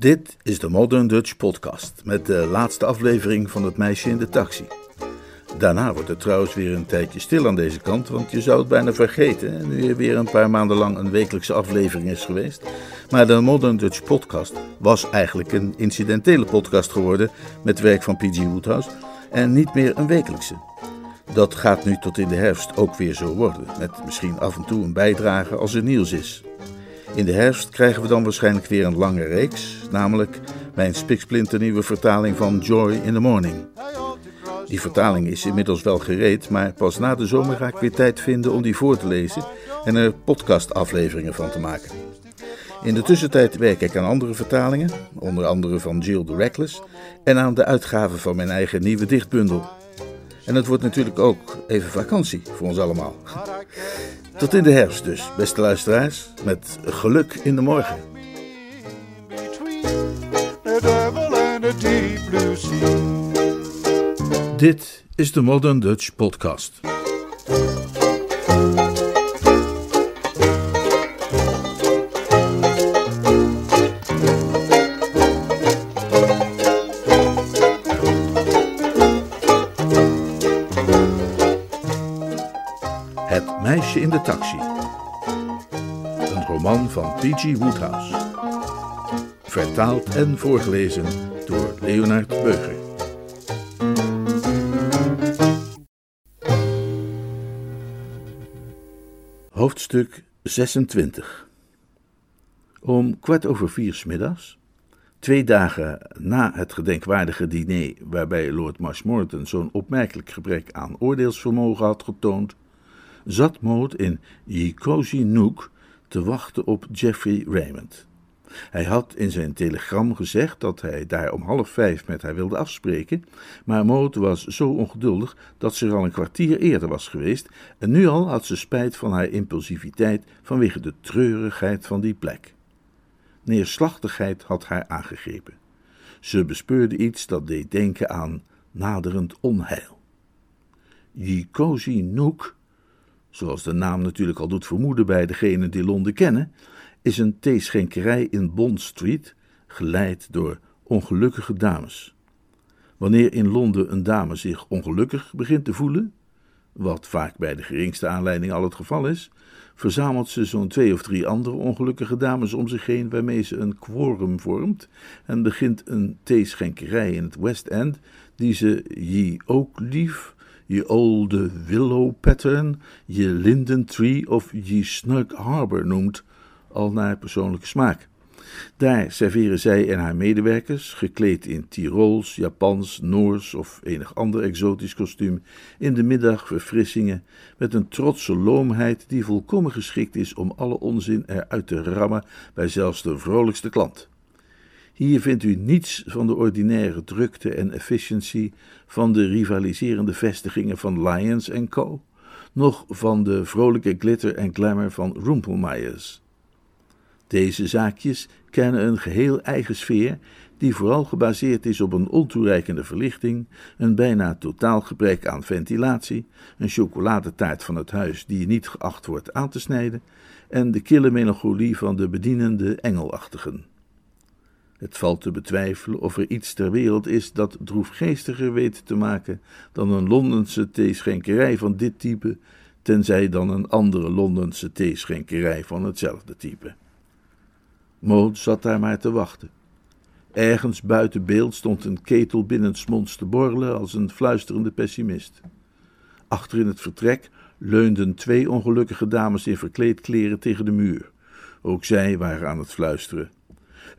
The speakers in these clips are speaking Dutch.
Dit is de Modern Dutch Podcast met de laatste aflevering van Het Meisje in de Taxi. Daarna wordt het trouwens weer een tijdje stil aan deze kant, want je zou het bijna vergeten nu er weer een paar maanden lang een wekelijkse aflevering is geweest. Maar de Modern Dutch Podcast was eigenlijk een incidentele podcast geworden met werk van P.G. Woodhouse en niet meer een wekelijkse. Dat gaat nu tot in de herfst ook weer zo worden, met misschien af en toe een bijdrage als er nieuws is. In de herfst krijgen we dan waarschijnlijk weer een lange reeks, namelijk mijn spiksplinternieuwe vertaling van Joy in the Morning. Die vertaling is inmiddels wel gereed, maar pas na de zomer ga ik weer tijd vinden om die voor te lezen en er podcastafleveringen van te maken. In de tussentijd werk ik aan andere vertalingen, onder andere van Jill the Reckless, en aan de uitgave van mijn eigen nieuwe dichtbundel. En het wordt natuurlijk ook even vakantie voor ons allemaal. Tot in de herfst dus, beste luisteraars, met geluk in de morgen. Dit is de Modern Dutch Podcast. Een roman van P.G. Woodhouse. Vertaald en voorgelezen door Leonard Beuger. Hoofdstuk 26 Om kwart over vier smiddags, twee dagen na het gedenkwaardige diner waarbij Lord Marshmoreton zo'n opmerkelijk gebrek aan oordeelsvermogen had getoond, zat Maud in Cozy Nook te wachten op Geoffrey Raymond. Hij had in zijn telegram gezegd dat hij daar om half vijf met haar wilde afspreken, maar Maud was zo ongeduldig dat ze er al een kwartier eerder was geweest en nu al had ze spijt van haar impulsiviteit vanwege de treurigheid van die plek. Neerslachtigheid had haar aangegrepen. Ze bespeurde iets dat deed denken aan naderend onheil. Cozy Nook zoals de naam natuurlijk al doet vermoeden bij degenen die Londen kennen, is een theeschenkerij in Bond Street, geleid door ongelukkige dames. Wanneer in Londen een dame zich ongelukkig begint te voelen, wat vaak bij de geringste aanleiding al het geval is, verzamelt ze zo'n twee of drie andere ongelukkige dames om zich heen waarmee ze een quorum vormt en begint een theeschenkerij in het West End die ze Ye Oakleaf je Olde Willow Pattern, je Linden Tree of je Snug Harbor noemt, al naar persoonlijke smaak. Daar serveren zij en haar medewerkers, gekleed in Tirols, Japans, Noors of enig ander exotisch kostuum, in de middag verfrissingen met een trotse loomheid die volkomen geschikt is om alle onzin eruit te rammen bij zelfs de vrolijkste klant. Hier vindt u niets van de ordinaire drukte en efficiency van de rivaliserende vestigingen van Lions Co., noch van de vrolijke glitter en glamour van Rumpelmeyers. Deze zaakjes kennen een geheel eigen sfeer, die vooral gebaseerd is op een ontoereikende verlichting, een bijna totaal gebrek aan ventilatie, een chocoladetaart van het huis die niet geacht wordt aan te snijden, en de kille melancholie van de bedienende engelachtigen. Het valt te betwijfelen of er iets ter wereld is dat droefgeestiger weet te maken dan een Londense theeschenkerij van dit type, tenzij dan een andere Londense theeschenkerij van hetzelfde type. Maud zat daar maar te wachten. Ergens buiten beeld stond een ketel binnensmonds te borrelen als een fluisterende pessimist. Achter in het vertrek leunden twee ongelukkige dames in verkleedkleren tegen de muur. Ook zij waren aan het fluisteren.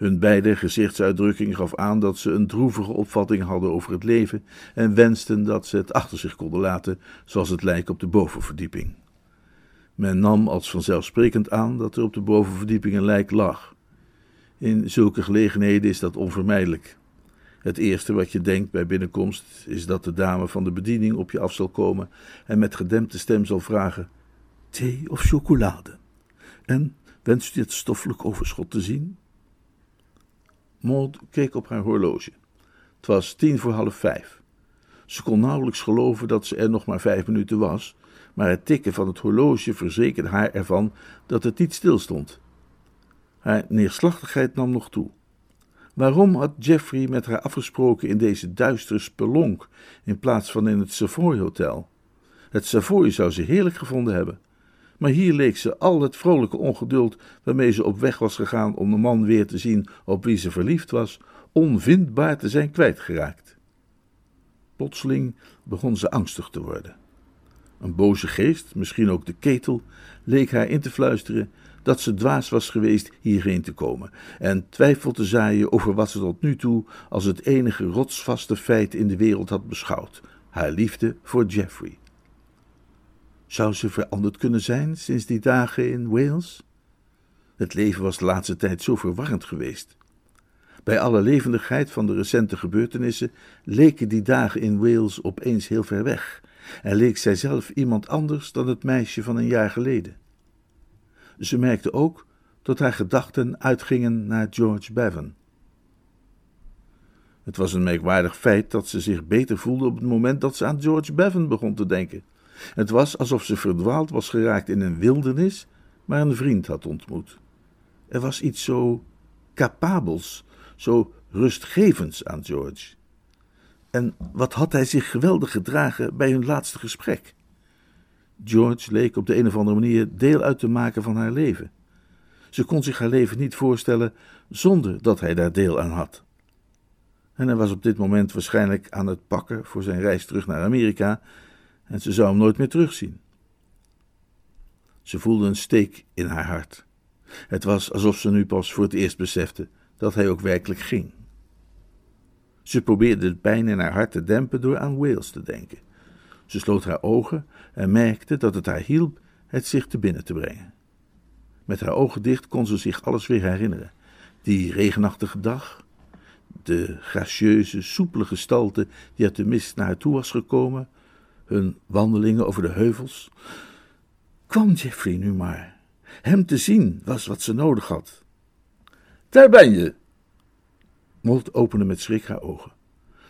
Hun beide gezichtsuitdrukking gaf aan dat ze een droevige opvatting hadden over het leven en wensten dat ze het achter zich konden laten, zoals het lijkt op de bovenverdieping. Men nam als vanzelfsprekend aan dat er op de bovenverdieping een lijk lag. In zulke gelegenheden is dat onvermijdelijk. Het eerste wat je denkt bij binnenkomst is dat de dame van de bediening op je af zal komen en met gedempte stem zal vragen: thee of chocolade? En wenst u het stoffelijk overschot te zien? Maud keek op haar horloge. Het was tien voor half vijf. Ze kon nauwelijks geloven dat ze er nog maar vijf minuten was, maar het tikken van het horloge verzekerde haar ervan dat het niet stilstond. Haar neerslachtigheid nam nog toe. Waarom had Jeffrey met haar afgesproken in deze duistere spelonk in plaats van in het Savoy Hotel? Het Savoy zou ze heerlijk gevonden hebben. Maar hier leek ze al het vrolijke ongeduld waarmee ze op weg was gegaan om de man weer te zien op wie ze verliefd was, onvindbaar te zijn kwijtgeraakt. Plotseling begon ze angstig te worden. Een boze geest, misschien ook de ketel, leek haar in te fluisteren dat ze dwaas was geweest hierheen te komen en twijfel te zaaien over wat ze tot nu toe als het enige rotsvaste feit in de wereld had beschouwd: haar liefde voor Geoffrey. Zou ze veranderd kunnen zijn sinds die dagen in Wales? Het leven was de laatste tijd zo verwarrend geweest. Bij alle levendigheid van de recente gebeurtenissen leken die dagen in Wales opeens heel ver weg en leek zij zelf iemand anders dan het meisje van een jaar geleden. Ze merkte ook dat haar gedachten uitgingen naar George Bevan. Het was een merkwaardig feit dat ze zich beter voelde op het moment dat ze aan George Bevan begon te denken. Het was alsof ze verdwaald was geraakt in een wildernis, maar een vriend had ontmoet. Er was iets zo capabels, zo rustgevends aan George. En wat had hij zich geweldig gedragen bij hun laatste gesprek? George leek op de een of andere manier deel uit te maken van haar leven. Ze kon zich haar leven niet voorstellen zonder dat hij daar deel aan had. En hij was op dit moment waarschijnlijk aan het pakken voor zijn reis terug naar Amerika en ze zou hem nooit meer terugzien. Ze voelde een steek in haar hart. Het was alsof ze nu pas voor het eerst besefte dat hij ook werkelijk ging. Ze probeerde de pijn in haar hart te dempen door aan Wales te denken. Ze sloot haar ogen en merkte dat het haar hielp het zich te binnen te brengen. Met haar ogen dicht kon ze zich alles weer herinneren. Die regenachtige dag, de gracieuze, soepele gestalte die uit de mist naar haar toe was gekomen, hun wandelingen over de heuvels. Kwam Jeffrey nu maar. Hem te zien was wat ze nodig had. Daar ben je. Maud opende met schrik haar ogen.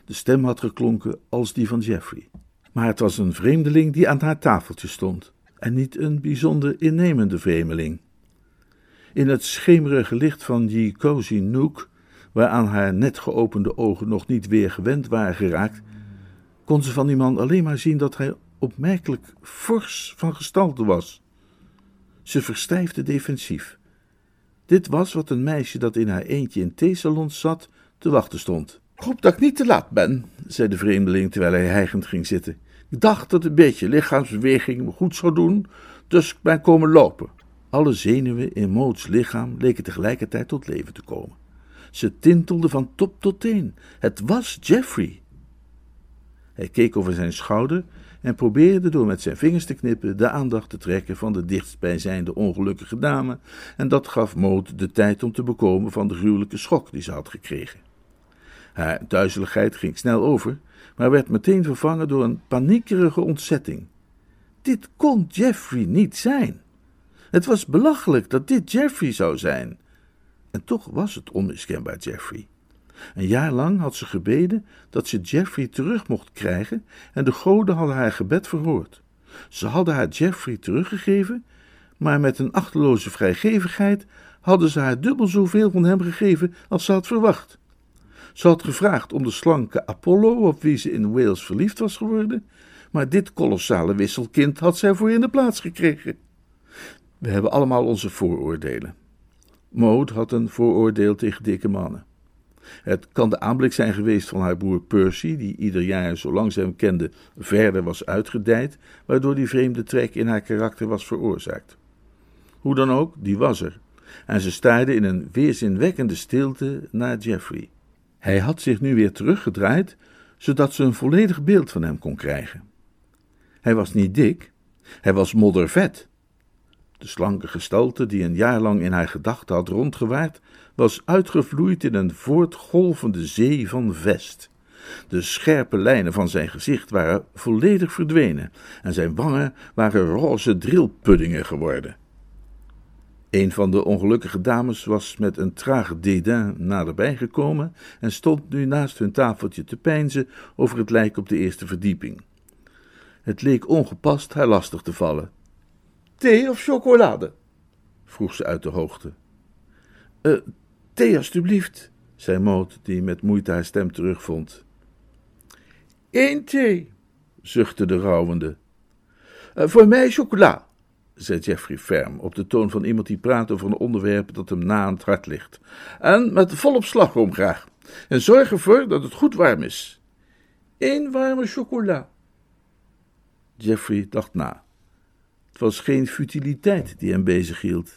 De stem had geklonken als die van Jeffrey. Maar het was een vreemdeling die aan haar tafeltje stond, en niet een bijzonder innemende vreemdeling. In het schemerige licht van die cozy nook, waaraan haar net geopende ogen nog niet weer gewend waren geraakt, kon ze van die man alleen maar zien dat hij opmerkelijk fors van gestalte was. Ze verstijfde defensief. Dit was wat een meisje dat in haar eentje in theesalons zat te wachten stond. Ik hoop dat ik niet te laat ben, zei de vreemdeling terwijl hij hijgend ging zitten. Ik dacht dat een beetje lichaamsbeweging me goed zou doen, dus ik ben komen lopen. Alle zenuwen in Moots lichaam leken tegelijkertijd tot leven te komen. Ze tintelde van top tot teen. Het was Jeffrey. Hij keek over zijn schouder en probeerde door met zijn vingers te knippen de aandacht te trekken van de dichtstbijzijnde ongelukkige dame, en dat gaf Moot de tijd om te bekomen van de gruwelijke schok die ze had gekregen. Haar duizeligheid ging snel over, maar werd meteen vervangen door een paniekerige ontzetting. Dit kon Jeffrey niet zijn. Het was belachelijk dat dit Jeffrey zou zijn. En toch was het onmiskenbaar Jeffrey. Een jaar lang had ze gebeden dat ze Jeffrey terug mocht krijgen en de goden hadden haar gebed verhoord. Ze hadden haar Jeffrey teruggegeven, maar met een achteloze vrijgevigheid hadden ze haar dubbel zoveel van hem gegeven als ze had verwacht. Ze had gevraagd om de slanke Apollo, op wie ze in Wales verliefd was geworden, maar dit kolossale wisselkind had zij voor in de plaats gekregen. We hebben allemaal onze vooroordelen. Maud had een vooroordeel tegen dikke mannen. Het kan de aanblik zijn geweest van haar broer Percy, die ieder jaar, zolang ze hem kende, verder was uitgedijd, waardoor die vreemde trek in haar karakter was veroorzaakt. Hoe dan ook, die was er, en ze staarde in een weerzinwekkende stilte naar Geoffrey. Hij had zich nu weer teruggedraaid, zodat ze een volledig beeld van hem kon krijgen. Hij was niet dik, hij was moddervet. De slanke gestalte die een jaar lang in haar gedachten had rondgewaard, was uitgevloeid in een voortgolvende zee van vest. De scherpe lijnen van zijn gezicht waren volledig verdwenen en zijn wangen waren roze drillpuddingen geworden. Een van de ongelukkige dames was met een traag dédain naderbij gekomen en stond nu naast hun tafeltje te peinzen over het lijk op de eerste verdieping. Het leek ongepast haar lastig te vallen. Thee of chocolade? vroeg ze uit de hoogte. Uh, thee, alstublieft, zei Maud, die met moeite haar stem terugvond. Eén thee, zuchtte de rouwende. Uh, voor mij chocola, zei Jeffrey ferm, op de toon van iemand die praat over een onderwerp dat hem na aan het hart ligt. En met volop slagroom graag. En zorg ervoor dat het goed warm is. Eén warme chocola. Jeffrey dacht na. Was geen futiliteit die hem bezighield.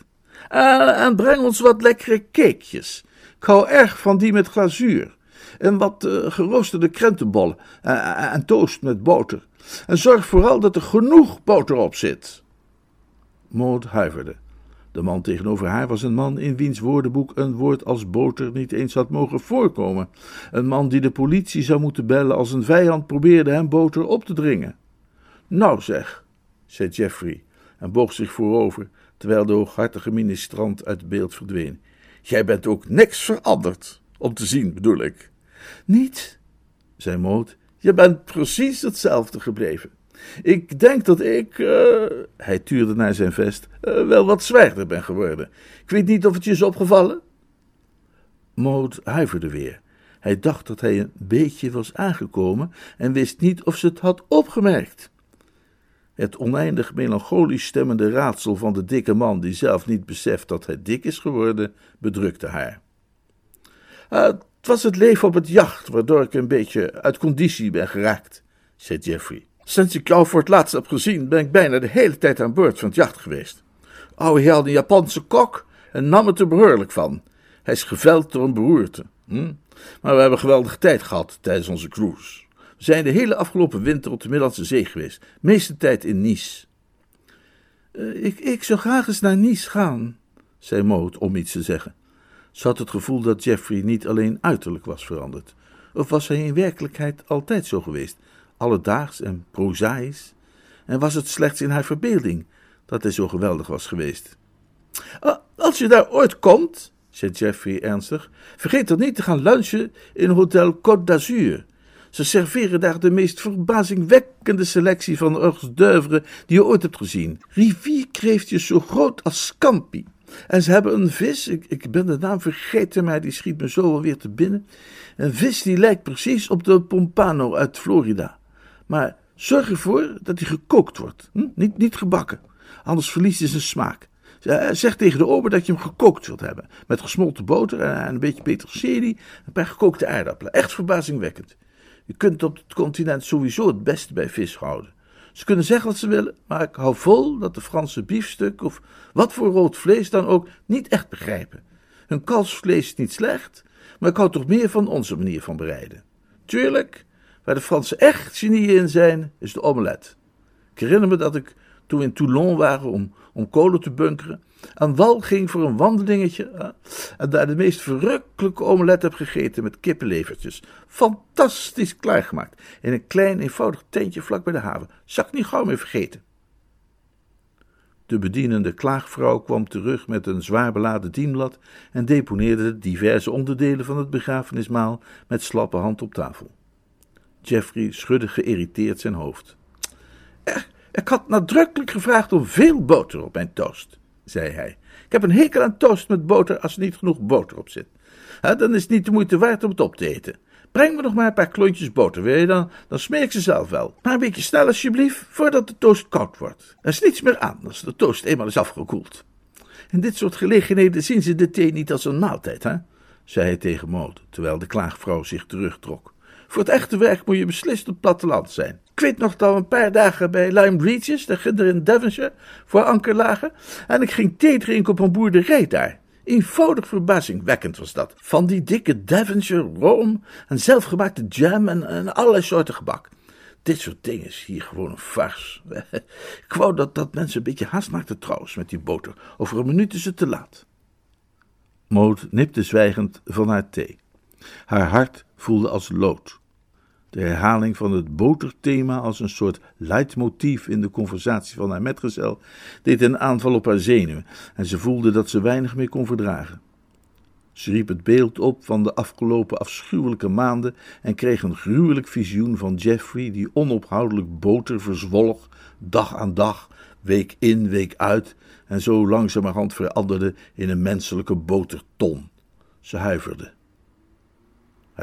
Uh, en breng ons wat lekkere cakejes. Ik hou erg van die met glazuur. En wat uh, geroosterde krentenbollen uh, en toast met boter. En zorg vooral dat er genoeg boter op zit. Maud huiverde. De man tegenover haar was een man in wiens woordenboek een woord als boter niet eens had mogen voorkomen. Een man die de politie zou moeten bellen als een vijand probeerde hem boter op te dringen. Nou zeg, zei Jeffrey en boog zich voorover, terwijl de hooghartige ministrant uit beeld verdween. Jij bent ook niks veranderd, om te zien bedoel ik. Niet, zei Maud, je bent precies hetzelfde gebleven. Ik denk dat ik, uh, hij tuurde naar zijn vest, uh, wel wat zwijgder ben geworden. Ik weet niet of het je is opgevallen. Maud huiverde weer. Hij dacht dat hij een beetje was aangekomen en wist niet of ze het had opgemerkt. Het oneindig melancholisch stemmende raadsel van de dikke man, die zelf niet beseft dat hij dik is geworden, bedrukte haar. Uh, het was het leven op het jacht waardoor ik een beetje uit conditie ben geraakt, zei Jeffrey. Sinds ik jou voor het laatst heb gezien, ben ik bijna de hele tijd aan boord van het jacht geweest. Oude heer had een Japanse kok en nam het er behoorlijk van. Hij is geveld door een beroerte. Hm? Maar we hebben geweldige tijd gehad tijdens onze cruise. Zijn de hele afgelopen winter op de Middellandse Zee geweest, meeste tijd in Nice. Uh, ik, ik zou graag eens naar Nice gaan, zei Maud om iets te zeggen. Ze had het gevoel dat Jeffrey niet alleen uiterlijk was veranderd. Of was hij in werkelijkheid altijd zo geweest, alledaags en prozaïs? En was het slechts in haar verbeelding dat hij zo geweldig was geweest? Als je daar ooit komt, zei Jeffrey ernstig, vergeet dan niet te gaan lunchen in Hotel Côte d'Azur. Ze serveren daar de meest verbazingwekkende selectie van hors d'oeuvre die je ooit hebt gezien. Rivierkreeftjes zo groot als scampi. En ze hebben een vis, ik, ik ben de naam vergeten, maar die schiet me zo alweer te binnen. Een vis die lijkt precies op de pompano uit Florida. Maar zorg ervoor dat die gekookt wordt, hm? niet, niet gebakken. Anders verliest hij zijn smaak. Zeg tegen de ober dat je hem gekookt wilt hebben. Met gesmolten boter en een beetje peterselie, een paar gekookte aardappelen. Echt verbazingwekkend. Je kunt op het continent sowieso het beste bij vis houden. Ze kunnen zeggen wat ze willen, maar ik hou vol dat de Franse biefstuk of wat voor rood vlees dan ook niet echt begrijpen. Hun kalfsvlees is niet slecht, maar ik hou toch meer van onze manier van bereiden. Tuurlijk, waar de Fransen echt genieën in zijn, is de omelet. Ik herinner me dat ik, toen we in Toulon waren om, om kolen te bunkeren, aan wal ging voor een wandelingetje en daar de meest verrukkelijke omelet heb gegeten met kippenlevertjes. Fantastisch klaargemaakt in een klein eenvoudig tentje vlak bij de haven. Zak niet gauw meer vergeten. De bedienende klaagvrouw kwam terug met een zwaar beladen dienblad en deponeerde diverse onderdelen van het begrafenismaal met slappe hand op tafel. Jeffrey schudde geïrriteerd zijn hoofd. Ik had nadrukkelijk gevraagd om veel boter op mijn toast zei hij. Ik heb een hekel aan toast met boter als er niet genoeg boter op zit. dan is het niet de moeite waard om het op te eten. Breng me nog maar een paar klontjes boter, wil je dan? Dan smeer ik ze zelf wel. Maar een beetje snel alsjeblieft, voordat de toast koud wordt. Er is niets meer aan als de toast eenmaal is afgekoeld. In dit soort gelegenheden zien ze de thee niet als een maaltijd, hè? zei hij tegen Maud, terwijl de klaagvrouw zich terugtrok. Voor het echte werk moet je beslist op het platteland zijn. Ik weet nog dat een paar dagen bij Lime Regis, de ginder in Devonshire, voor anker lagen. En ik ging thee drinken op een boerderij daar. Eenvoudig verbazingwekkend was dat. Van die dikke Devonshire room en zelfgemaakte jam en, en allerlei soorten gebak. Dit soort dingen is hier gewoon een farce. ik wou dat, dat mensen een beetje haast maakten trouwens met die boter. Over een minuut is het te laat. Maud nipte zwijgend van haar thee. Haar hart voelde als lood. De herhaling van het boterthema als een soort leidmotief in de conversatie van haar metgezel deed een aanval op haar zenuwen en ze voelde dat ze weinig meer kon verdragen. Ze riep het beeld op van de afgelopen afschuwelijke maanden en kreeg een gruwelijk visioen van Jeffrey die onophoudelijk boter verzwolg, dag aan dag, week in, week uit, en zo langzamerhand veranderde in een menselijke boterton. Ze huiverde.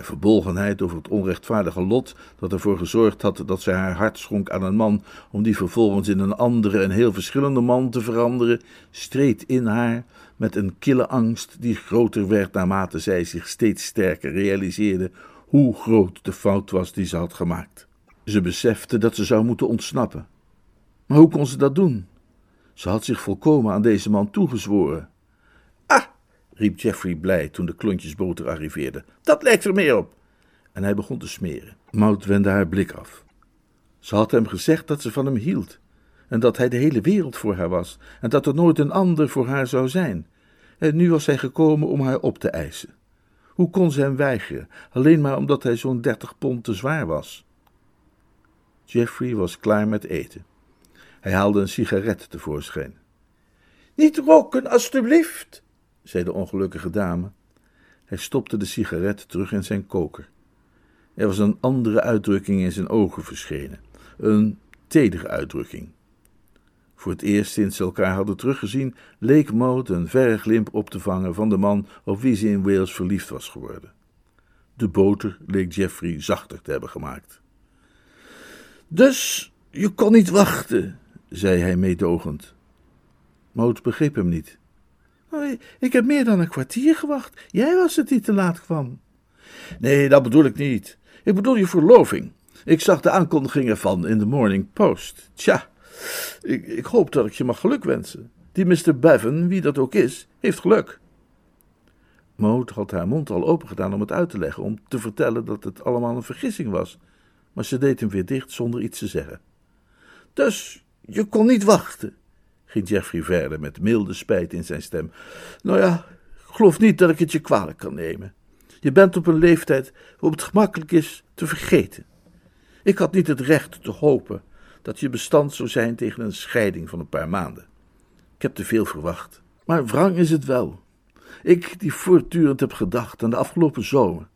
Verbolgenheid over het onrechtvaardige lot dat ervoor gezorgd had dat zij haar hart schonk aan een man, om die vervolgens in een andere en heel verschillende man te veranderen, streed in haar met een kille angst die groter werd naarmate zij zich steeds sterker realiseerde hoe groot de fout was die ze had gemaakt. Ze besefte dat ze zou moeten ontsnappen. Maar hoe kon ze dat doen? Ze had zich volkomen aan deze man toegezworen. Riep Jeffrey blij toen de klontjes boter arriveerden. Dat lijkt er meer op. En hij begon te smeren. Maud wendde haar blik af. Ze had hem gezegd dat ze van hem hield. En dat hij de hele wereld voor haar was. En dat er nooit een ander voor haar zou zijn. En nu was hij gekomen om haar op te eisen. Hoe kon ze hem weigeren, alleen maar omdat hij zo'n dertig pond te zwaar was? Jeffrey was klaar met eten. Hij haalde een sigaret tevoorschijn. Niet roken, alstublieft, zei de ongelukkige dame. Hij stopte de sigaret terug in zijn koker. Er was een andere uitdrukking in zijn ogen verschenen, een tedere uitdrukking. Voor het eerst sinds ze elkaar hadden teruggezien, leek Maud een verre glimp op te vangen van de man op wie ze in Wales verliefd was geworden. De boter leek Jeffrey zachter te hebben gemaakt. Dus je kon niet wachten, zei hij meedogend. Maud begreep hem niet. Ik heb meer dan een kwartier gewacht. Jij was het die te laat kwam. Nee, dat bedoel ik niet. Ik bedoel je verloving. Ik zag de aankondigingen van in de Morning Post. Tja, ik, ik hoop dat ik je mag geluk wensen. Die Mr. Bevan, wie dat ook is, heeft geluk. Maud had haar mond al open gedaan om het uit te leggen, om te vertellen dat het allemaal een vergissing was. Maar ze deed hem weer dicht zonder iets te zeggen. Dus je kon niet wachten, ging Jeffrey verder met milde spijt in zijn stem. Nou ja, ik geloof niet dat ik het je kwalijk kan nemen. Je bent op een leeftijd waarop het gemakkelijk is te vergeten. Ik had niet het recht te hopen dat je bestand zou zijn tegen een scheiding van een paar maanden. Ik heb te veel verwacht. Maar wrang is het wel. Ik, die voortdurend heb gedacht aan de afgelopen zomer,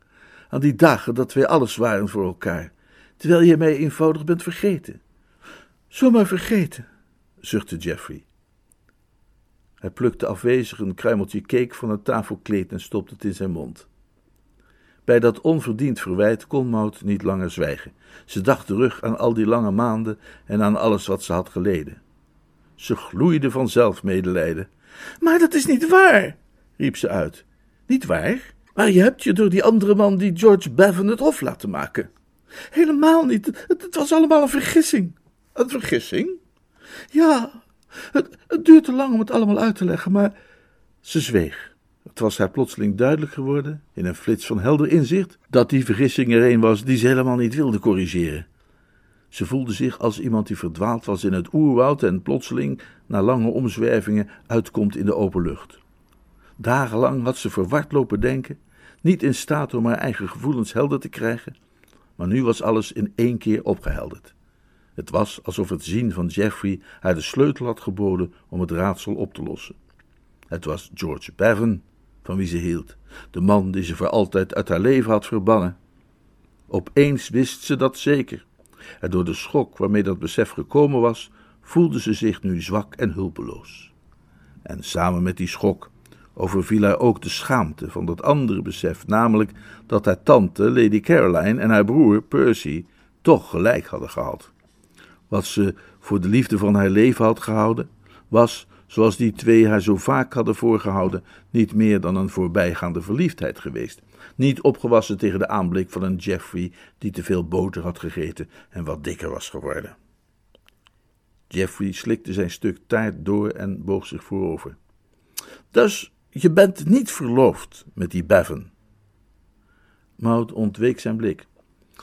aan die dagen dat wij alles waren voor elkaar, terwijl je mij eenvoudig bent vergeten. Zomaar vergeten, zuchtte Jeffrey. Hij plukte afwezig een kruimeltje cake van het tafelkleed en stopte het in zijn mond. Bij dat onverdiend verwijt kon Maud niet langer zwijgen. Ze dacht terug aan al die lange maanden en aan alles wat ze had geleden. Ze gloeide van zelfmedelijden. Maar dat is niet waar, riep ze uit. Niet waar? Maar je hebt je door die andere man, die George Bevan, het hof laten maken. Helemaal niet. Het, het was allemaal een vergissing. Een vergissing? Ja, het, het duurt te lang om het allemaal uit te leggen, maar ze zweeg. Het was haar plotseling duidelijk geworden, in een flits van helder inzicht, dat die vergissing er een was die ze helemaal niet wilde corrigeren. Ze voelde zich als iemand die verdwaald was in het oerwoud en plotseling, na lange omzwervingen, uitkomt in de open lucht. Dagenlang had ze verward lopen denken, niet in staat om haar eigen gevoelens helder te krijgen, maar nu was alles in één keer opgehelderd. Het was alsof het zien van Jeffrey haar de sleutel had geboden om het raadsel op te lossen. Het was George Bevan, van wie ze hield, de man die ze voor altijd uit haar leven had verbannen. Opeens wist ze dat zeker, en door de schok waarmee dat besef gekomen was, voelde ze zich nu zwak en hulpeloos. En samen met die schok overviel haar ook de schaamte van dat andere besef, namelijk dat haar tante, Lady Caroline, en haar broer, Percy, toch gelijk hadden gehad. Wat ze voor de liefde van haar leven had gehouden, was zoals die twee haar zo vaak hadden voorgehouden, niet meer dan een voorbijgaande verliefdheid geweest. Niet opgewassen tegen de aanblik van een Jeffrey die te veel boter had gegeten en wat dikker was geworden. Jeffrey slikte zijn stuk taart door en boog zich voorover. Dus je bent niet verloofd met die Bevan? Maud ontweek zijn blik.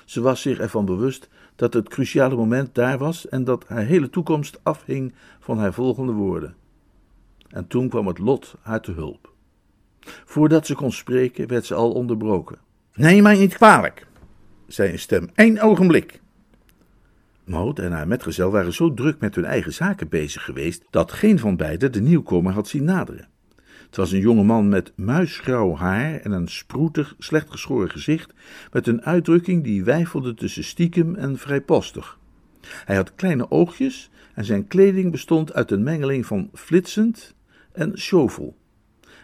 Ze was zich ervan bewust dat het cruciale moment daar was en dat haar hele toekomst afhing van haar volgende woorden en toen kwam het lot haar te hulp. Voordat ze kon spreken, werd ze al onderbroken. Neem mij niet kwalijk, zei een stem. Eén ogenblik. Maud en haar metgezel waren zo druk met hun eigen zaken bezig geweest dat geen van beiden de nieuwkomer had zien naderen. Het was een jonge man met muisgrauw haar en een sproetig, slecht geschoren gezicht, met een uitdrukking die wijfelde tussen stiekem en vrijpostig. Hij had kleine oogjes en zijn kleding bestond uit een mengeling van flitsend en shovel.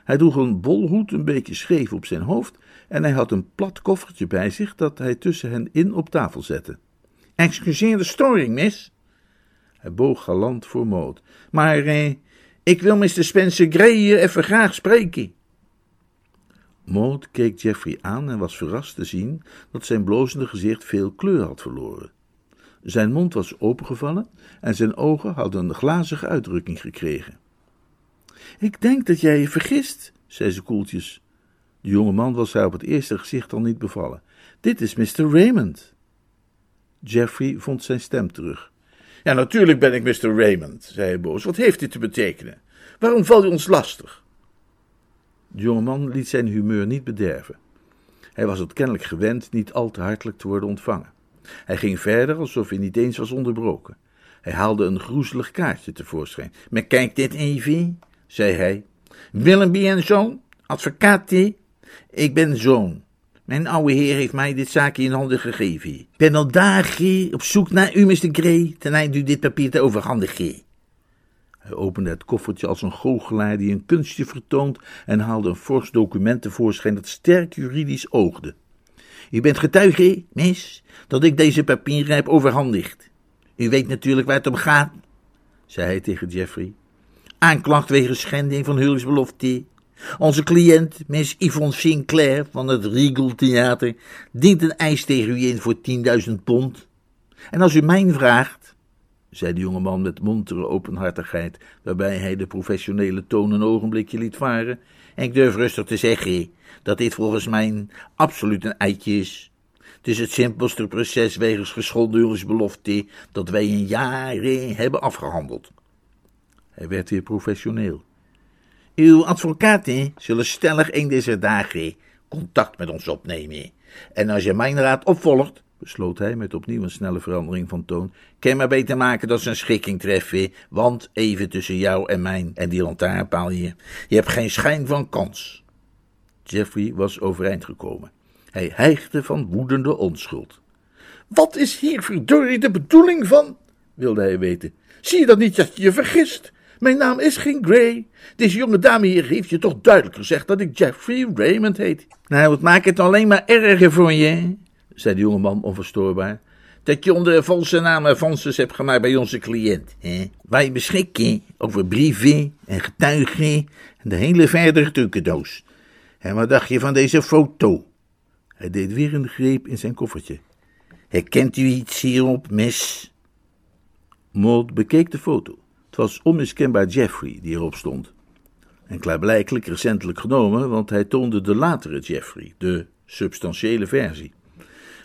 Hij droeg een bolhoed een beetje scheef op zijn hoofd en hij had een plat koffertje bij zich dat hij tussen hen in op tafel zette. Excuseer de storing, miss. Hij boog galant voor Maud. Maar eh, ik wil Mr. Spencer Gray hier even graag spreken. Maud keek Jeffrey aan en was verrast te zien dat zijn blozende gezicht veel kleur had verloren. Zijn mond was opengevallen en zijn ogen hadden een glazige uitdrukking gekregen. Ik denk dat jij je vergist, zei ze koeltjes. De jonge man was haar op het eerste gezicht al niet bevallen. Dit is Mr. Raymond. Jeffrey vond zijn stem terug. Ja, natuurlijk ben ik Mr. Raymond, zei hij boos. Wat heeft dit te betekenen? Waarom val je ons lastig? De jonge man liet zijn humeur niet bederven. Hij was het kennelijk gewend niet al te hartelijk te worden ontvangen. Hij ging verder alsof hij niet eens was onderbroken. Hij haalde een groezelig kaartje tevoorschijn. Maar kijk dit even, zei hij. Willoughby en zoon, advocaat Ik ben zoon. Mijn oude heer heeft mij dit zaakje in handen gegeven. Ik ben al dagen op zoek naar u, Mr. Gray, ten einde u dit papier te overhandigen. Hij opende het koffertje als een goochelaar die een kunstje vertoont en haalde een fors document tevoorschijn dat sterk juridisch oogde. U bent getuige, mis, dat ik deze papieren heb overhandigd. U weet natuurlijk waar het om gaat, zei hij tegen Jeffrey. Aanklacht wegens schending van huwelijksbelofte. Onze cliënt, Miss Yvonne Sinclair van het Regal Theater, dient een eis tegen u in voor 10.000 pond. En als u mij vraagt, zei de jonge man met montere openhartigheid, waarbij hij de professionele toon een ogenblikje liet varen, en ik durf rustig te zeggen dat dit volgens mij absoluut een eitje is. Het is het simpelste proces wegens geschonden huwelijksbelofte dat wij in jaren hebben afgehandeld. Hij werd weer professioneel. Uw advocaten zullen stellig een deze dagen contact met ons opnemen. En als je mijn raad opvolgt, besloot hij met opnieuw een snelle verandering van toon, kan maar beter maken dat ze een schikking treffen, want even tussen jou en mijn en die lantaarnpaal hier, je hebt geen schijn van kans. Jeffrey was overeind gekomen. Hij hijgde van woedende onschuld. Wat is hier verdorie de bedoeling van? wilde hij weten. Zie je dan niet dat je je vergist? Mijn naam is geen Gray. Deze jonge dame hier heeft je toch duidelijk gezegd dat ik Jeffrey Raymond heet. Nou, het maakt het alleen maar erger voor je, zei de jonge man onverstoorbaar. Dat je onder valse naam avances hebt gemaakt bij onze cliënt. Hè? Wij beschikken over brieven en getuigen en de hele verdere trucendoos. En wat dacht je van deze foto? Hij deed weer een greep in zijn koffertje. Herkent u iets hierop, miss? Maud bekeek de foto. Was onmiskenbaar Jeffrey die erop stond. En klaarblijkelijk recentelijk genomen, want hij toonde de latere Jeffrey, de substantiële versie.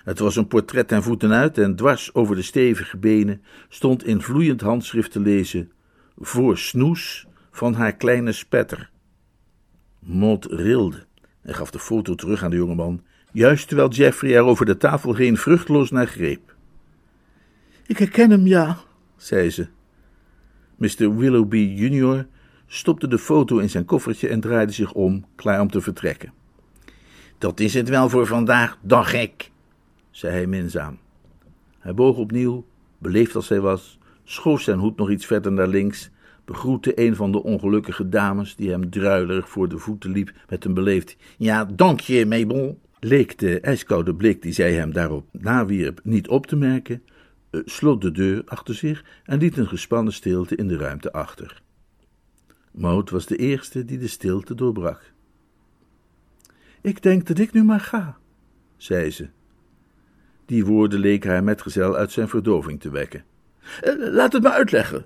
Het was een portret ten voeten uit en dwars over de stevige benen stond in vloeiend handschrift te lezen: Voor snoes van haar kleine spetter. Maud rilde en gaf de foto terug aan de jongeman, juist terwijl Jeffrey er over de tafel heen vruchteloos naar greep. Ik herken hem, ja, zei ze. Mr. Willoughby junior stopte de foto in zijn koffertje en draaide zich om, klaar om te vertrekken. Dat is het wel voor vandaag, dan gek, zei hij minzaam. Hij boog opnieuw, beleefd als hij was, schoof zijn hoed nog iets verder naar links, begroette een van de ongelukkige dames die hem druilerig voor de voeten liep met een beleefd ja, dank je, Mabel. Leek de ijskoude blik die zij hem daarop nawierp niet op te merken, sloot de deur achter zich en liet een gespannen stilte in de ruimte achter. Maud was de eerste die de stilte doorbrak. Ik denk dat ik nu maar ga, zei ze. Die woorden leken haar metgezel uit zijn verdoving te wekken. Uh, laat het me uitleggen.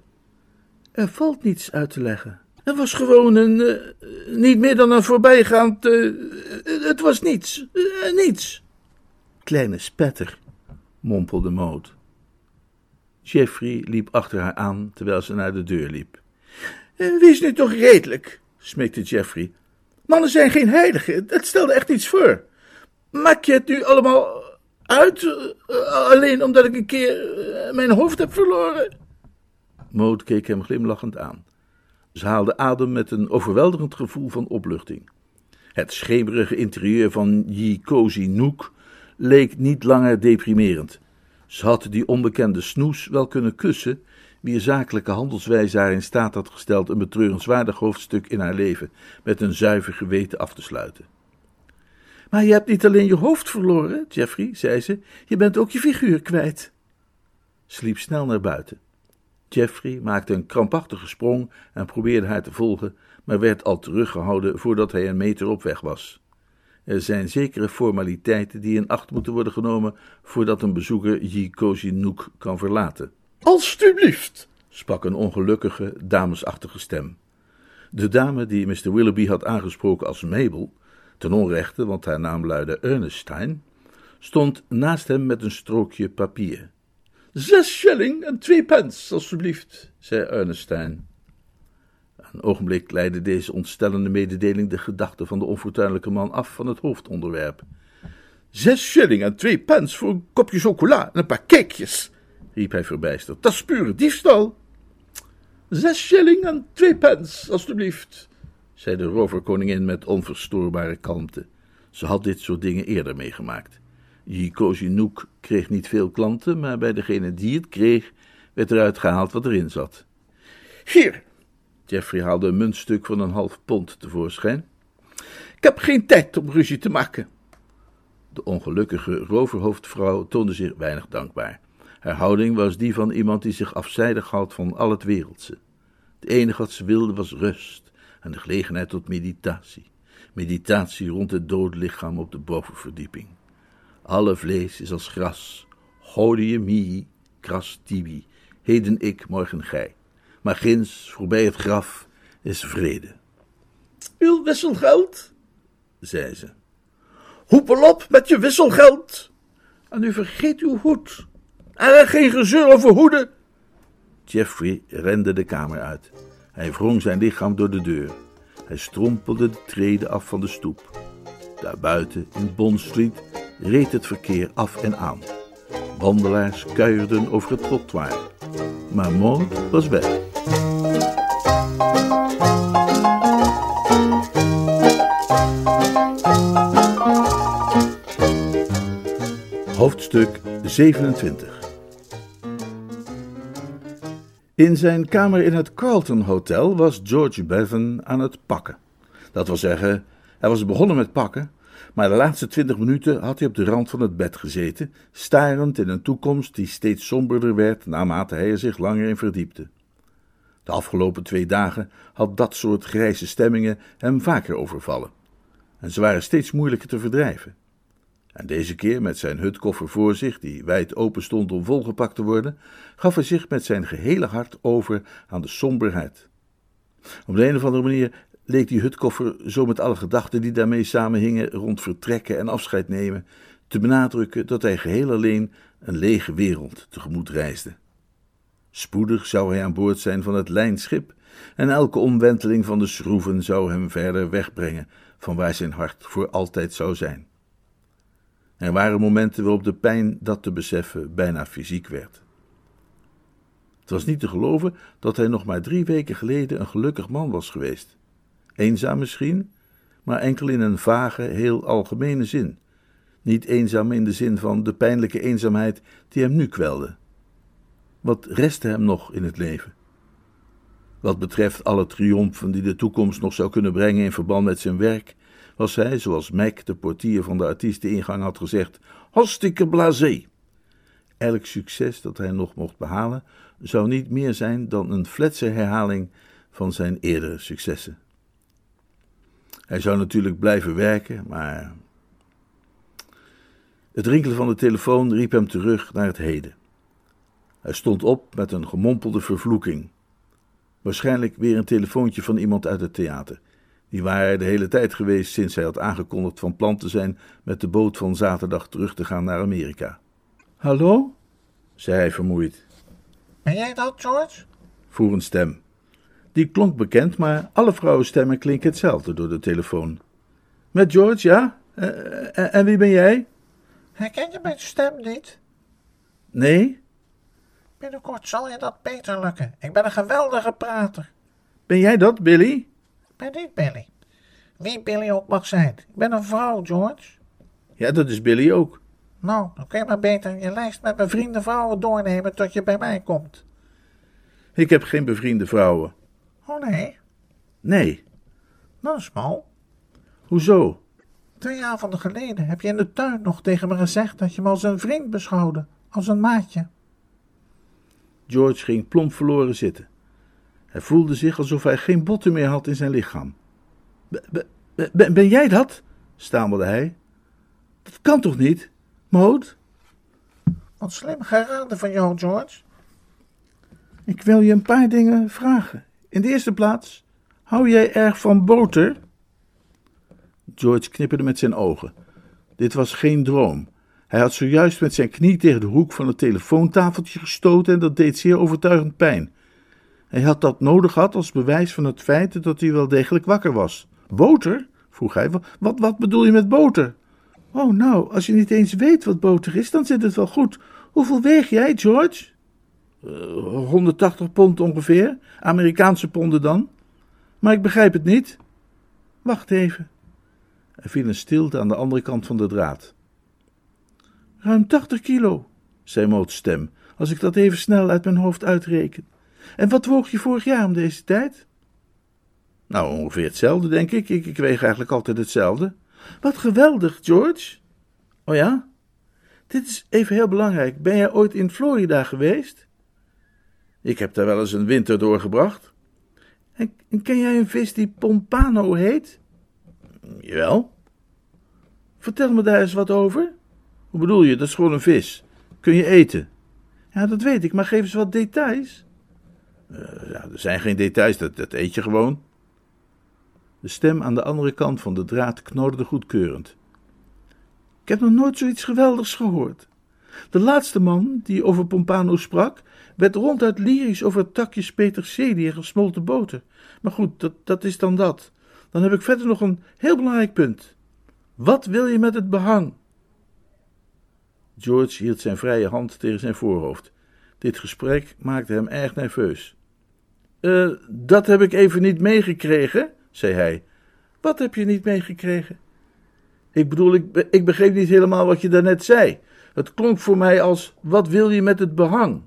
Er valt niets uit te leggen. Het was gewoon een. Uh, niet meer dan een voorbijgaand. Het was niets. niets. Kleine spetter, mompelde Maud. Jeffrey liep achter haar aan terwijl ze naar de deur liep. Wees nu toch redelijk, smeekte Jeffrey. Mannen zijn geen heiligen, het stelde echt iets voor. Maak je het nu allemaal uit, alleen omdat ik een keer mijn hoofd heb verloren? Maud keek hem glimlachend aan. Ze haalde adem met een overweldigend gevoel van opluchting. Het schemerige interieur van Yi Nook leek niet langer deprimerend. Ze had die onbekende snoes wel kunnen kussen, wier zakelijke handelswijze haar in staat had gesteld een betreurenswaardig hoofdstuk in haar leven met een zuiver geweten af te sluiten. Maar je hebt niet alleen je hoofd verloren, Jeffrey, zei ze, je bent ook je figuur kwijt. Ze liep snel naar buiten. Jeffrey maakte een krampachtige sprong en probeerde haar te volgen, maar werd al teruggehouden voordat hij een meter op weg was. Er zijn zekere formaliteiten die in acht moeten worden genomen voordat een bezoeker Nook kan verlaten. Alsjeblieft, sprak een ongelukkige, damesachtige stem. De dame die Mr. Willoughby had aangesproken als Mabel, ten onrechte, want haar naam luidde Ernestine, stond naast hem met een strookje papier. Zes shilling en twee pence, alstublieft, zei Ernestine. Een ogenblik leidde deze ontstellende mededeling de gedachten van de onfortuinlijke man af van het hoofdonderwerp. Zes shilling en twee pence voor een kopje chocola en een paar cakejes, riep hij verbijsterd. Dat is pure diefstal. Zes shilling en twee pence, alstublieft, zei de roverkoningin met onverstoorbare kalmte. Ze had dit soort dingen eerder meegemaakt. Nook kreeg niet veel klanten, maar bij degene die het kreeg, werd eruit gehaald wat erin zat. Hier! Jeffrey haalde een muntstuk van een half pond tevoorschijn. Ik heb geen tijd om ruzie te maken. De ongelukkige roverhoofdvrouw toonde zich weinig dankbaar. Haar houding was die van iemand die zich afzijdig houdt van al het wereldse. Het enige wat ze wilde was rust en de gelegenheid tot meditatie. Meditatie rond het dode lichaam op de bovenverdieping. Alle vlees is als gras. Hodie mihi, kras tibi. Heden ik, morgen gij. Maar ginds, voorbij het graf, is vrede. Uw wisselgeld? zei ze. Hoepel op met je wisselgeld. En u vergeet uw hoed. Er geen gezeur over hoeden. Jeffrey rende de kamer uit. Hij wrong zijn lichaam door de deur. Hij strompelde de treden af van de stoep. Daarbuiten, in Bond Street, reed het verkeer af en aan. Wandelaars kuierden over het trottoir. Maar Maud was weg. Hoofdstuk 27 In zijn kamer in het Carlton Hotel was George Bevan aan het pakken. Dat wil zeggen, hij was begonnen met pakken, maar de laatste twintig minuten had hij op de rand van het bed gezeten, starend in een toekomst die steeds somberder werd naarmate hij er zich langer in verdiepte. De afgelopen twee dagen had dat soort grijze stemmingen hem vaker overvallen, en ze waren steeds moeilijker te verdrijven. En deze keer, met zijn hutkoffer voor zich, die wijd open stond om volgepakt te worden, gaf hij zich met zijn gehele hart over aan de somberheid. Op de een of andere manier leek die hutkoffer zo met alle gedachten die daarmee samenhingen rond vertrekken en afscheid nemen, te benadrukken dat hij geheel alleen een lege wereld tegemoet reisde. Spoedig zou hij aan boord zijn van het lijnschip, en elke omwenteling van de schroeven zou hem verder wegbrengen van waar zijn hart voor altijd zou zijn. Er waren momenten waarop de pijn dat te beseffen bijna fysiek werd. Het was niet te geloven dat hij nog maar drie weken geleden een gelukkig man was geweest. Eenzaam misschien, maar enkel in een vage, heel algemene zin. Niet eenzaam in de zin van de pijnlijke eenzaamheid die hem nu kwelde. Wat restte hem nog in het leven? Wat betreft alle triomfen die de toekomst nog zou kunnen brengen in verband met zijn werk, was hij, zoals Mac, de portier van de artiesteningang, had gezegd, hartstikke blasé. Elk succes dat hij nog mocht behalen, zou niet meer zijn dan een fletse herhaling van zijn eerdere successen. Hij zou natuurlijk blijven werken, maar. Het rinkelen van de telefoon riep hem terug naar het heden. Hij stond op met een gemompelde vervloeking. Waarschijnlijk weer een telefoontje van iemand uit het theater. Die waren de hele tijd geweest sinds hij had aangekondigd van plan te zijn met de boot van zaterdag terug te gaan naar Amerika. Hallo? zei hij vermoeid. Ben jij dat, George? vroeg een stem. Die klonk bekend, maar alle vrouwenstemmen klinken hetzelfde door de telefoon. Met George, ja? En, en wie ben jij? Herken je mijn stem niet? Nee? Binnenkort zal je dat beter lukken. Ik ben een geweldige prater. Ben jij dat, Billy? Ik ben niet Billy. Wie Billy ook mag zijn. Ik ben een vrouw, George. Ja, dat is Billy ook. Nou, dan kun je maar beter je lijst met mijn vrienden vrouwen doornemen tot je bij mij komt. Ik heb geen bevriende vrouwen. Oh nee? Nee. Dat is mal. Hoezo? Twee avonden geleden heb je in de tuin nog tegen me gezegd dat je me als een vriend beschouwde, als een maatje. George ging plomp verloren zitten. Hij voelde zich alsof hij geen botten meer had in zijn lichaam. Ben, ben jij dat? stamelde hij. Dat kan toch niet, Moot? Wat slim geraden van jou, George. Ik wil je een paar dingen vragen. In de eerste plaats, hou jij erg van boter? George knipperde met zijn ogen. Dit was geen droom. Hij had zojuist met zijn knie tegen de hoek van het telefoontafeltje gestoten en dat deed zeer overtuigend pijn. Hij had dat nodig gehad als bewijs van het feit dat hij wel degelijk wakker was. Boter? vroeg hij. Wat, wat bedoel je met boter? Oh, nou, als je niet eens weet wat boter is, dan zit het wel goed. Hoeveel weeg jij, George? Uh, eh, 180 pond ongeveer. Amerikaanse ponden dan. Maar ik begrijp het niet. Wacht even. Er viel een stilte aan de andere kant van de draad. Ruim 80 kilo, zei Moots stem, als ik dat even snel uit mijn hoofd uitreken. En wat woog je vorig jaar om deze tijd? Nou, ongeveer hetzelfde, denk ik. ik. Ik weeg eigenlijk altijd hetzelfde. Wat geweldig, George. Oh ja? Dit is even heel belangrijk. Ben jij ooit in Florida geweest? Ik heb daar wel eens een winter doorgebracht. En, en ken jij een vis die pompano heet? Jawel. Vertel me daar eens wat over. Hoe bedoel je? Dat is gewoon een vis. Kun je eten? Ja, dat weet ik, maar geef eens wat details. Uh, ja, er zijn geen details, dat, dat eet je gewoon. De stem aan de andere kant van de draad knorde goedkeurend. Ik heb nog nooit zoiets geweldigs gehoord. De laatste man die over Pompano sprak, werd ronduit lyrisch over takjes peterselie en gesmolten boter. Maar goed, dat, dat is dan dat. Dan heb ik verder nog een heel belangrijk punt. Wat wil je met het behang? George hield zijn vrije hand tegen zijn voorhoofd. Dit gesprek maakte hem erg nerveus. Uh, dat heb ik even niet meegekregen, zei hij. Wat heb je niet meegekregen? Ik bedoel, ik, ik begreep niet helemaal wat je daarnet zei. Het klonk voor mij als: wat wil je met het behang?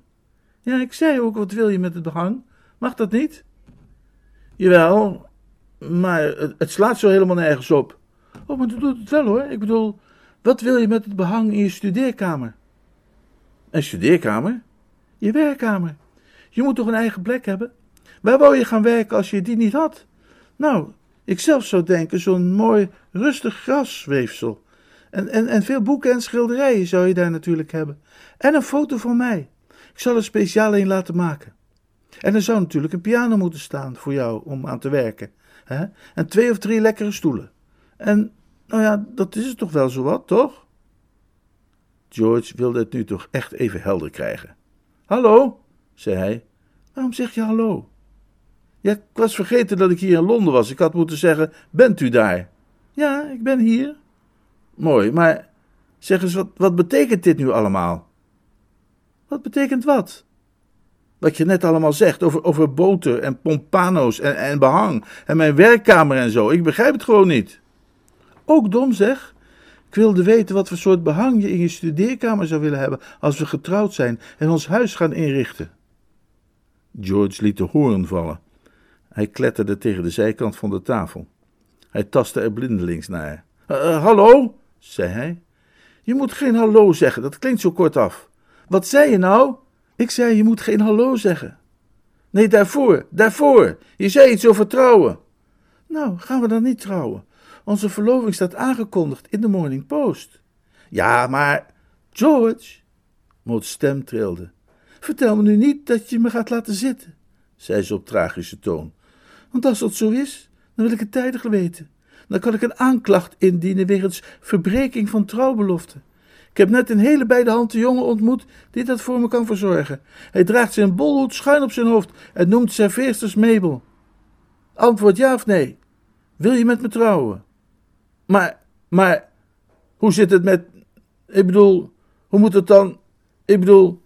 Ja, ik zei ook: wat wil je met het behang? Mag dat niet? Jawel, maar het, het slaat zo helemaal nergens op. Oh, maar dat doet het wel hoor. Ik bedoel, wat wil je met het behang in je studeerkamer? Een studeerkamer? Je werkkamer. Je moet toch een eigen plek hebben? Waar wou je gaan werken als je die niet had? Nou, ik zelf zou denken, zo'n mooi rustig grasweefsel. En, en, en veel boeken en schilderijen zou je daar natuurlijk hebben. En een foto van mij. Ik zal er speciaal een laten maken. En er zou natuurlijk een piano moeten staan voor jou om aan te werken. Hè? En twee of drie lekkere stoelen. En, nou ja, dat is het toch wel zo wat, toch? George wilde het nu toch echt even helder krijgen. Hallo, zei hij. Waarom zeg je hallo? Ja, ik was vergeten dat ik hier in Londen was. Ik had moeten zeggen: Bent u daar? Ja, ik ben hier. Mooi, maar zeg eens, wat, wat betekent dit nu allemaal? Wat betekent wat? Wat je net allemaal zegt over, over boter en pompano's en, en behang en mijn werkkamer en zo. Ik begrijp het gewoon niet. Ook dom zeg. Ik wilde weten wat voor soort behang je in je studeerkamer zou willen hebben als we getrouwd zijn en ons huis gaan inrichten. George liet de hoorn vallen. Hij kletterde tegen de zijkant van de tafel. Hij tastte er blindelings naar. Uh, hallo, zei hij. Je moet geen hallo zeggen, dat klinkt zo kortaf. Wat zei je nou? Ik zei, je moet geen hallo zeggen. Nee, daarvoor, daarvoor. Je zei iets over trouwen. Nou, gaan we dan niet trouwen? Onze verloving staat aangekondigd in de Morning Post. Ja, maar. George. Maud's stem trilde. Vertel me nu niet dat je me gaat laten zitten, zei ze op tragische toon. Want als dat zo is, dan wil ik het tijdig weten. Dan kan ik een aanklacht indienen wegens verbreking van trouwbelofte. Ik heb net een hele bij de hand jongen ontmoet die dat voor me kan verzorgen. Hij draagt zijn bolhoed schuin op zijn hoofd en noemt serveersters Mabel. Antwoord ja of nee. Wil je met me trouwen? Maar, maar, hoe zit het met. Ik bedoel, hoe moet het dan. Ik bedoel,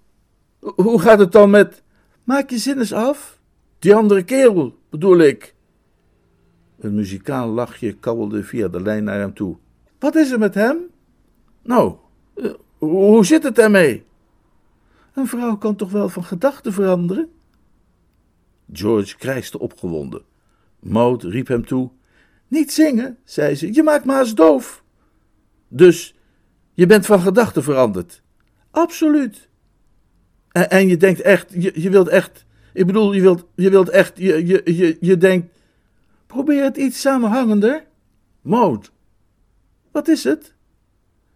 hoe gaat het dan met. Maak je zin eens af? Die andere kerel, bedoel ik. Een muzikaal lachje kabbelde via de lijn naar hem toe. Wat is er met hem? Nou, uh, hoe zit het ermee? Een vrouw kan toch wel van gedachten veranderen? George krijste opgewonden. Maud riep hem toe. Niet zingen, zei ze, je maakt me haast doof. Dus je bent van gedachten veranderd? Absoluut. En, je denkt echt, je, je wilt echt, ik bedoel, je wilt, je wilt echt, je, je, je, je denkt, probeer het iets samenhangender. Maud, wat is het?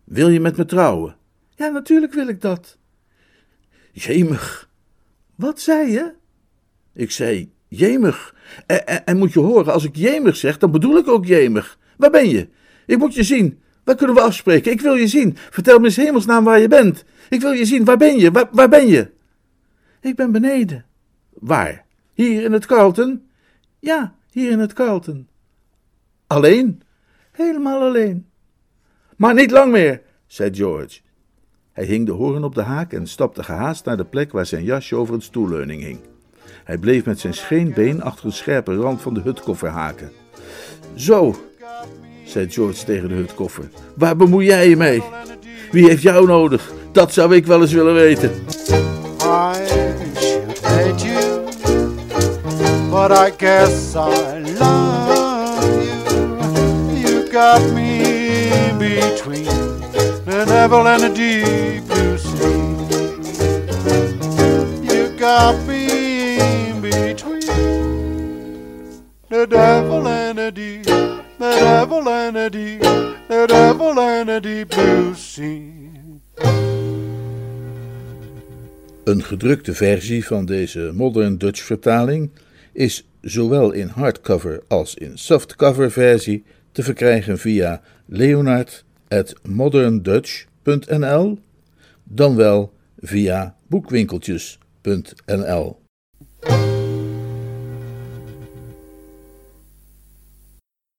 Wil je met me trouwen? Ja, natuurlijk wil ik dat. Jemig. Wat zei je? Ik zei, jemig. En, en, moet je horen, als ik jemig zeg, dan bedoel ik ook jemig. Waar ben je? Ik moet je zien. Waar kunnen we afspreken? Ik wil je zien. Vertel me eens hemelsnaam waar je bent. Ik wil je zien. Waar ben je? Waar, waar ben je? Ik ben beneden. Waar? Hier in het Carlton? Ja, hier in het Carlton. Alleen? Helemaal alleen. Maar niet lang meer, zei George. Hij hing de hoorn op de haak en stapte gehaast naar de plek waar zijn jasje over een stoelleuning hing. Hij bleef met zijn scheenbeen achter de scherpe rand van de hutkoffer haken. Zo, zei George tegen de hutkoffer, waar bemoei jij je mee? Wie heeft jou nodig? Dat zou ik wel eens willen weten. But I guess I love you. You got me between the and the deep sea. You got me between the devil and the deep, the devil and the deep, the devil and the deep blue sea. Een gedrukte versie van deze Modern Dutch vertaling is zowel in hardcover als in softcover versie te verkrijgen via leonard.moderndutch.nl dan wel via boekwinkeltjes.nl